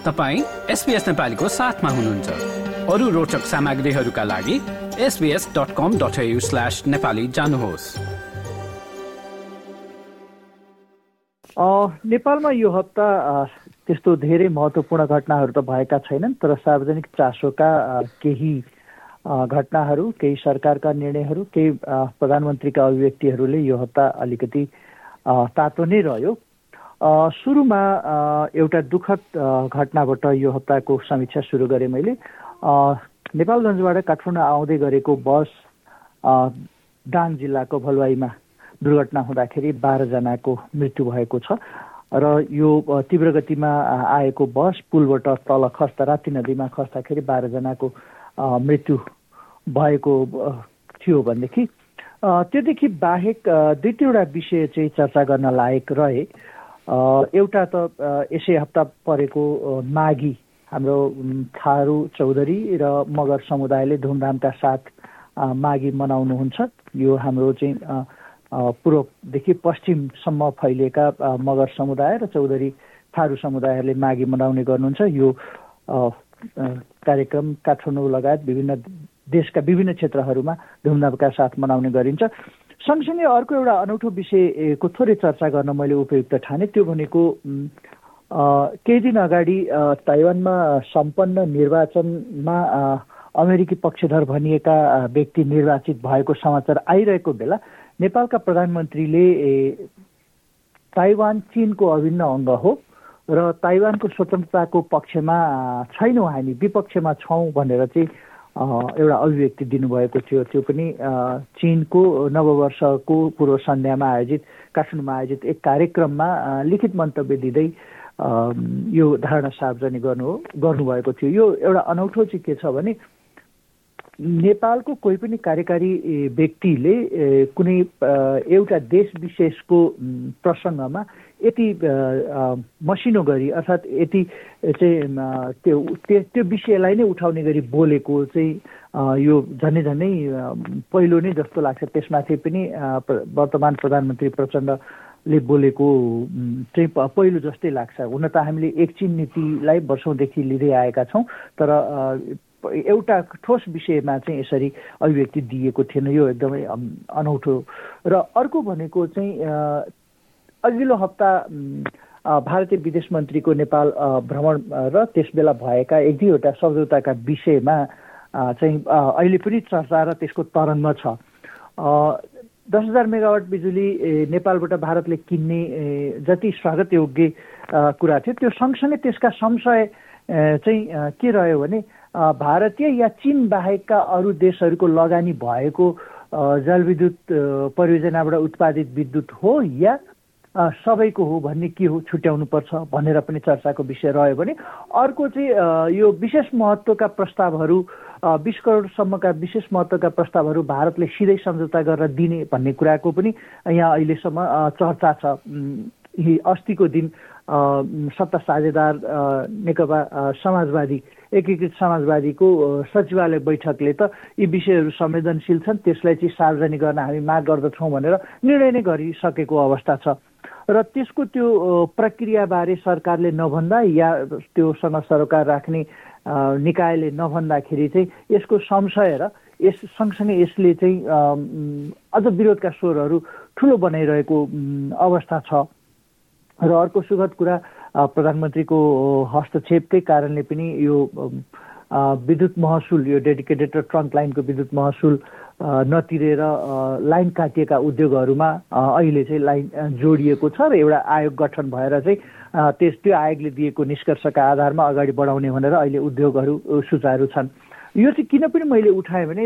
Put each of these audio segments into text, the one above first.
तपाईँ एसपिएस नेपालीको साथमा हुनुहुन्छ। अरू रोचक सामग्रीहरूका लागि एसबिएस डट कम डट नेपालमा यो हप्ता त्यस्तो धेरै महत्त्वपूर्ण घटनाहरू त भएका छैनन् तर सार्वजनिक चासोका केही घटनाहरू केही सरकारका निर्णयहरू केही प्रधानमन्त्रीका अभिव्यक्तिहरूले यो हप्ता अलिकति तातो नै रह्यो। सुरुमा एउटा दुःखद घटनाबाट यो हप्ताको समीक्षा सुरु गरेँ मैले। नेपालगञ्जबाट काठमाडौँ आउँदै गरेको बस दाङ जिल्लाको भलवाईमा दुर्घटना हुँदाखेरि बाह्रजनाको मृत्यु भएको छ र यो तीव्र गतिमा आएको बस पुलबाट तल खस्दा राति नदीमा खस्दाखेरि बाह्रजनाको मृत्यु भएको थियो भनेदेखि त्योदेखि बाहेक दुई तिनवटा विषय चाहिँ चर्चा गर्न लायक रहे। एउटा त यसै हप्ता परेको माघी हाम्रो थारू चौधरी र मगर समुदायले धुमधामका साथ माघी मनाउनुहुन्छ। यो हाम्रो चाहिँ पूर्वदेखि पश्चिमसम्म फैलिएका मगर समुदाय र चौधरी थारू समुदायहरूले माघी मनाउने गर्नुहुन्छ। यो कार्यक्रम काठमाडौँ लगायत विभिन्न देशका विभिन्न क्षेत्रहरूमा धुमधामका साथ मनाउने गरिन्छ। सँगसँगै अर्को एउटा अनौठो विषयको थोरै चर्चा गर्न मैले उपयुक्त ठाने त्यो भनेको केही दिन अगाडि ताइवानमा सम्पन्न निर्वाचनमा अमेरिकी पक्षधर भनिएका व्यक्ति निर्वाचित भएको समाचार आइरहेको बेला नेपालका प्रधानमन्त्रीले ताइवान चिनको अभिन्न अङ्ग हो र ताइवानको स्वतन्त्रताको पक्षमा छैनौँ हामी विपक्षमा छौँ भनेर चाहिँ एउटा अभिव्यक्ति दिनुभएको थियो। त्यो पनि चिनको नववर्षको पूर्व सन्ध्यामा आयोजित काठमाडौँमा आयोजित एक कार्यक्रममा लिखित मन्तव्य दिँदै यो धारणा सार्वजनिक गर्नु गर्नुभएको थियो। यो एउटा अनौठो चाहिँ के छ भने नेपालको कोही पनि कार्यकारी व्यक्तिले कुनै एउटा देश विशेषको प्रसङ्गमा यति मसिनो गरी अर्थात् यति चाहिँ त्यो त्यो विषयलाई नै उठाउने गरी बोलेको चाहिँ यो झन्डै झन्डै पहिलो नै जस्तो लाग्छ। त्यसमाथि पनि वर्तमान प्रधानमन्त्री प्रचण्डले बोलेको चाहिँ पहिलो जस्तै लाग्छ। हुन त हामीले एकछिन नीतिलाई वर्षौँदेखि लिँदै आएका छौँ तर एउटा ठोस विषयमा चाहिँ यसरी अभिव्यक्ति दिएको थिएन। यो एकदमै अनौठो र अर्को भनेको चाहिँ अघिल्लो हप्ता भारतीय विदेश मन्त्रीको नेपाल भ्रमण र त्यसबेला भएका एक दुईवटा सम्झौताका विषयमा चाहिँ अहिले पनि चर्चा र त्यसको तरङ्ग छ। दस हजार मेगावाट बिजुली नेपालबाट भारतले किन्ने जति स्वागत योग्य कुरा थियो त्यो सँगसँगै त्यसका संशय चाहिँ के रह्यो भने भारतीय या चिन बाहेकका अरू देशहरूको लगानी भएको जलविद्युत परियोजनाबाट उत्पादित विद्युत हो या सबैको हो भन्ने के हो छुट्याउनुपर्छ भनेर पनि चर्चाको विषय रह्यो भने अर्को चाहिँ यो विशेष महत्त्वका प्रस्तावहरू बिस करोडसम्मका विशेष महत्त्वका प्रस्तावहरू भारतले सिधै सम्झौता गरेर दिने भन्ने कुराको पनि यहाँ अहिलेसम्म चर्चा छ। अस्तिको दिन सत्ता साझेदार नेकपा समाजवादी एकीकृत समाजवादीको सचिवालय बैठकले त यी विषयहरू संवेदनशील छन् त्यसलाई चाहिँ सार्वजनिक गर्न हामी माग गर्दछौँ भनेर निर्णय नै गरिसकेको अवस्था छ। र त्यसको त्यो प्रक्रियाबारे सरकारले नभन्दा या त्योसँग सरोकार राख्ने निकायले नभन्दाखेरि चाहिँ यसको संशय र यस सँगसँगै यसले चाहिँ अझ विरोधका स्वरहरू ठुलो बनाइरहेको अवस्था छ। र अर्को सुखद कुरा प्रधानमन्त्रीको हस्तक्षेपकै कारणले पनि यो विद्युत महसुल यो डेडिकेटेड र ट्रङ्क लाइनको विद्युत महसुल नतिरेर लाइन काटिएका उद्योगहरूमा अहिले चाहिँ लाइन जोडिएको छ र एउटा आयोग गठन भएर चाहिँ त्यस त्यो आयोगले दिएको निष्कर्षका आधारमा अगाडि बढाउने भनेर अहिले उद्योगहरू सुचारू छन्। यो चाहिँ किन पनि मैले उठाएँ भने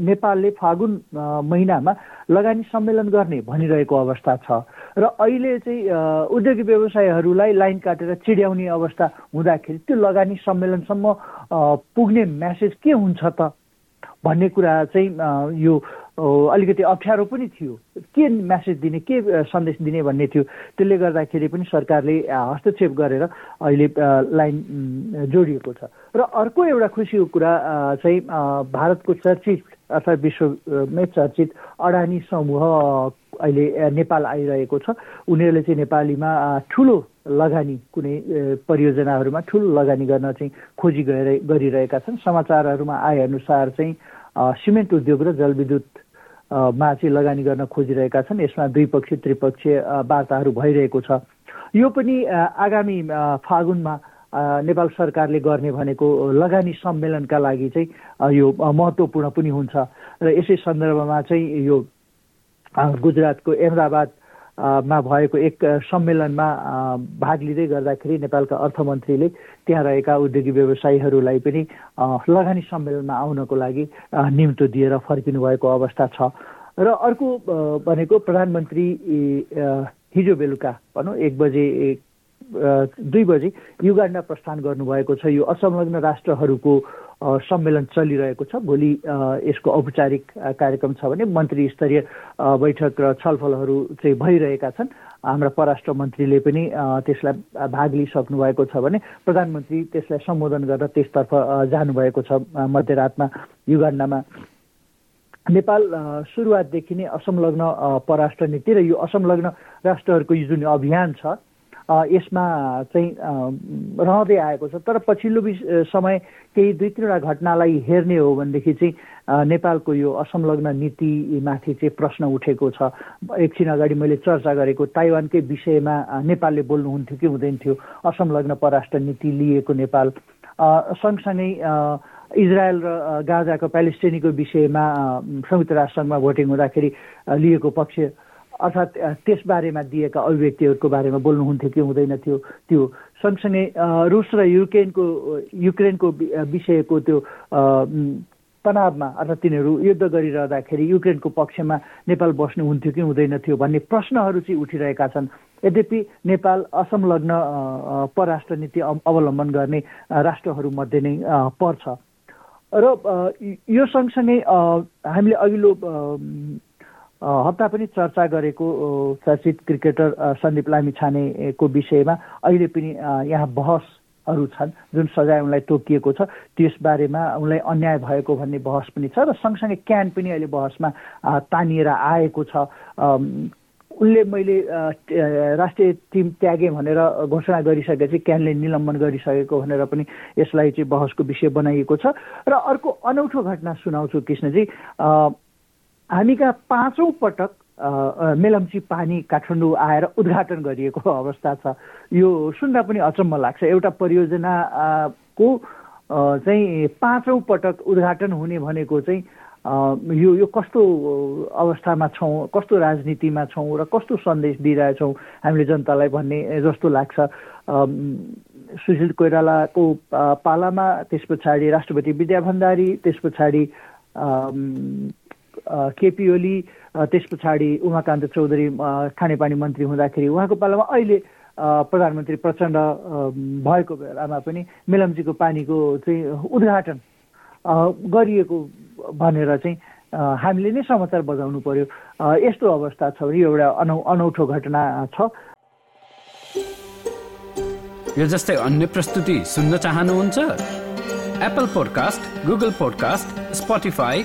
नेपालले फागुन महिनामा लगानी सम्मेलन गर्ने भनिरहेको अवस्था छ। र अहिले चाहिँ उद्योगी व्यवसायहरूलाई लाइन काटेर चिड्याउने अवस्था हुँदाखेरि त्यो लगानी सम्मेलनसम्म पुग्ने म्यासेज के हुन्छ त? भन्ने कुरा चाहिँ यो अलिकति अप्ठ्यारो पनि थियो। के म्यासेज दिने के सन्देश दिने भन्ने थियो। त्यसले गर्दाखेरि पनि सरकारले हस्तक्षेप गरेर अहिले लाइन जोडिएको छ। र अर्को एउटा खुसीको कुरा चाहिँ भारतको चर्चित अर्थात् विश्वमै चर्चित अडानी समूह अहिले नेपाल आइरहेको छ। उनीहरूले चाहिँ नेपालीमा ठुलो लगानी कुनै परियोजनाहरूमा ठुलो लगानी गर्न चाहिँ खोजी गरिरहेका छन्। समाचारहरूमा आएअनुसार चाहिँ सिमेन्ट उद्योग र जलविद्युत मा चाहिँ लगानी गर्न खोजिरहेका छन्। यसमा द्विपक्षीय त्रिपक्षीय वार्ताहरू भइरहेको छ। यो पनि आगामी फागुनमा नेपाल सरकारले गर्ने भनेको लगानी सम्मेलनका लागि चाहिँ यो महत्त्वपूर्ण पनि हुन्छ। र यसै सन्दर्भमा चाहिँ यो गुजरातको अहमदाबाद मा भएको एक सम्मेलनमा भाग लिँदै गर्दाखेरि नेपालका अर्थमन्त्रीले त्यहाँ रहेका उद्योगी व्यवसायीहरूलाई पनि लगानी सम्मेलनमा आउनको लागि निम्तो दिएर फर्किनु भएको अवस्था छ। र अर्को भनेको प्रधानमन्त्री हिजो बेलुका भनौँ एक बजे दुई बजे युगान्डा प्रस्थान गर्नुभएको छ। यो असंलग्न राष्ट्रहरूको सम्मेलन चलिरहेको छ। भोलि यसको औपचारिक कार्यक्रम छ भने मन्त्री स्तरीय बैठक र छलफलहरू चाहिँ भइरहेका छन्। हाम्रा परराष्ट्र मन्त्रीले पनि त्यसलाई भाग लिइसक्नु भएको छ भने प्रधानमन्त्री त्यसलाई सम्बोधन गरेर त्यसतर्फ जानुभएको छ। मध्यरातमा युगान्डामा नेपाल सुरुवातदेखि नै असंलग्न परराष्ट्र नीति र यो असंलग्न राष्ट्रहरूको यो जुन अभियान छ यसमा चाहिँ रहँदै आएको छ। तर पछिल्लो समय केही दुई तिनवटा घटनालाई हेर्ने हो भनेदेखि चाहिँ नेपालको यो असंलग्न नीतिमाथि चाहिँ प्रश्न उठेको छ। एकछिन अगाडि मैले चर्चा गरेको ताइवानकै विषयमा नेपालले बोल्नुहुन्थ्यो कि हुँदैन थियो असंलग्न परराष्ट्र नीति लिएको नेपाल। सँगसँगै इजरायल र गाजाको प्यालेस्टिनीको विषयमा संयुक्त राष्ट्रसङ्घमा भोटिङ हुँदाखेरि लिएको पक्ष अर्थात् त्यसबारेमा दिएका अभिव्यक्तिहरूको बारेमा बोल्नुहुन्थ्यो कि हुँदैन थियो त्यो सँगसँगै रुस र युक्रेनको युक्रेनको विषयको त्यो तनावमा अर्थात् तिनीहरू युद्ध गरिरहँदाखेरि युक्रेनको पक्षमा नेपाल बस्नुहुन्थ्यो कि हुँदैन थियो भन्ने प्रश्नहरू चाहिँ उठिरहेका छन्। यद्यपि नेपाल असंलग्न परराष्ट्र नीति अवलम्बन गर्ने राष्ट्रहरूमध्ये नै पर्छ। र यो सँगसँगै हामीले अघिल्लो हप्ता पनि चर्चा गरेको चर्चित क्रिकेटर सन्दीप लामिछानेको विषयमा अहिले पनि यहाँ बहसहरू छन् जुन सजाय उनलाई तोकिएको छ त्यसबारेमा उनलाई अन्याय भएको भन्ने बहस पनि छ र सँगसँगै क्यान पनि अहिले बहसमा तानिएर आएको छ। उनले मैले राष्ट्रिय टिम त्यागेँ भनेर घोषणा गरिसकेपछि क्यानले निलम्बन गरिसकेको भनेर पनि यसलाई चाहिँ बहसको विषय बनाइएको छ। र अर्को अनौठो घटना सुनाउँछु कृष्णजी। हामी कहाँ पाँचौँ पटक मेलम्ची पानी काठमाडौँ आएर उद्घाटन गरिएको अवस्था छ। यो सुन्दा पनि अचम्म लाग्छ। एउटा परियोजनाको चाहिँ पाँचौँ पटक उद्घाटन हुने भनेको चाहिँ यो यो कस्तो अवस्थामा छौँ कस्तो राजनीतिमा छौँ र कस्तो सन्देश दिइरहेछौँ हामीले जनतालाई भन्ने जस्तो लाग्छ। सुशील कोइरालाको पालामा त्यस पछाडि राष्ट्रपति विद्या भण्डारी त्यस पछाडि केपी ओली त्यस पछाडि उमाकान्त चौधरी खानेपानी मन्त्री हुँदाखेरि उहाँको पालामा अहिले प्रधानमन्त्री प्रचण्ड भएको बेलामा पनि मेलम्चीको पानीको चाहिँ उद्घाटन गरिएको भनेर चाहिँ हामीले नै समाचार बजाउनु पर्यो। यस्तो अवस्था छ भने एउटा अनौ अनौठो घटना छ। यो जस्तै अन्य प्रस्तुति सुन्न चाहनुहुन्छ? Apple podcast Google podcast Spotify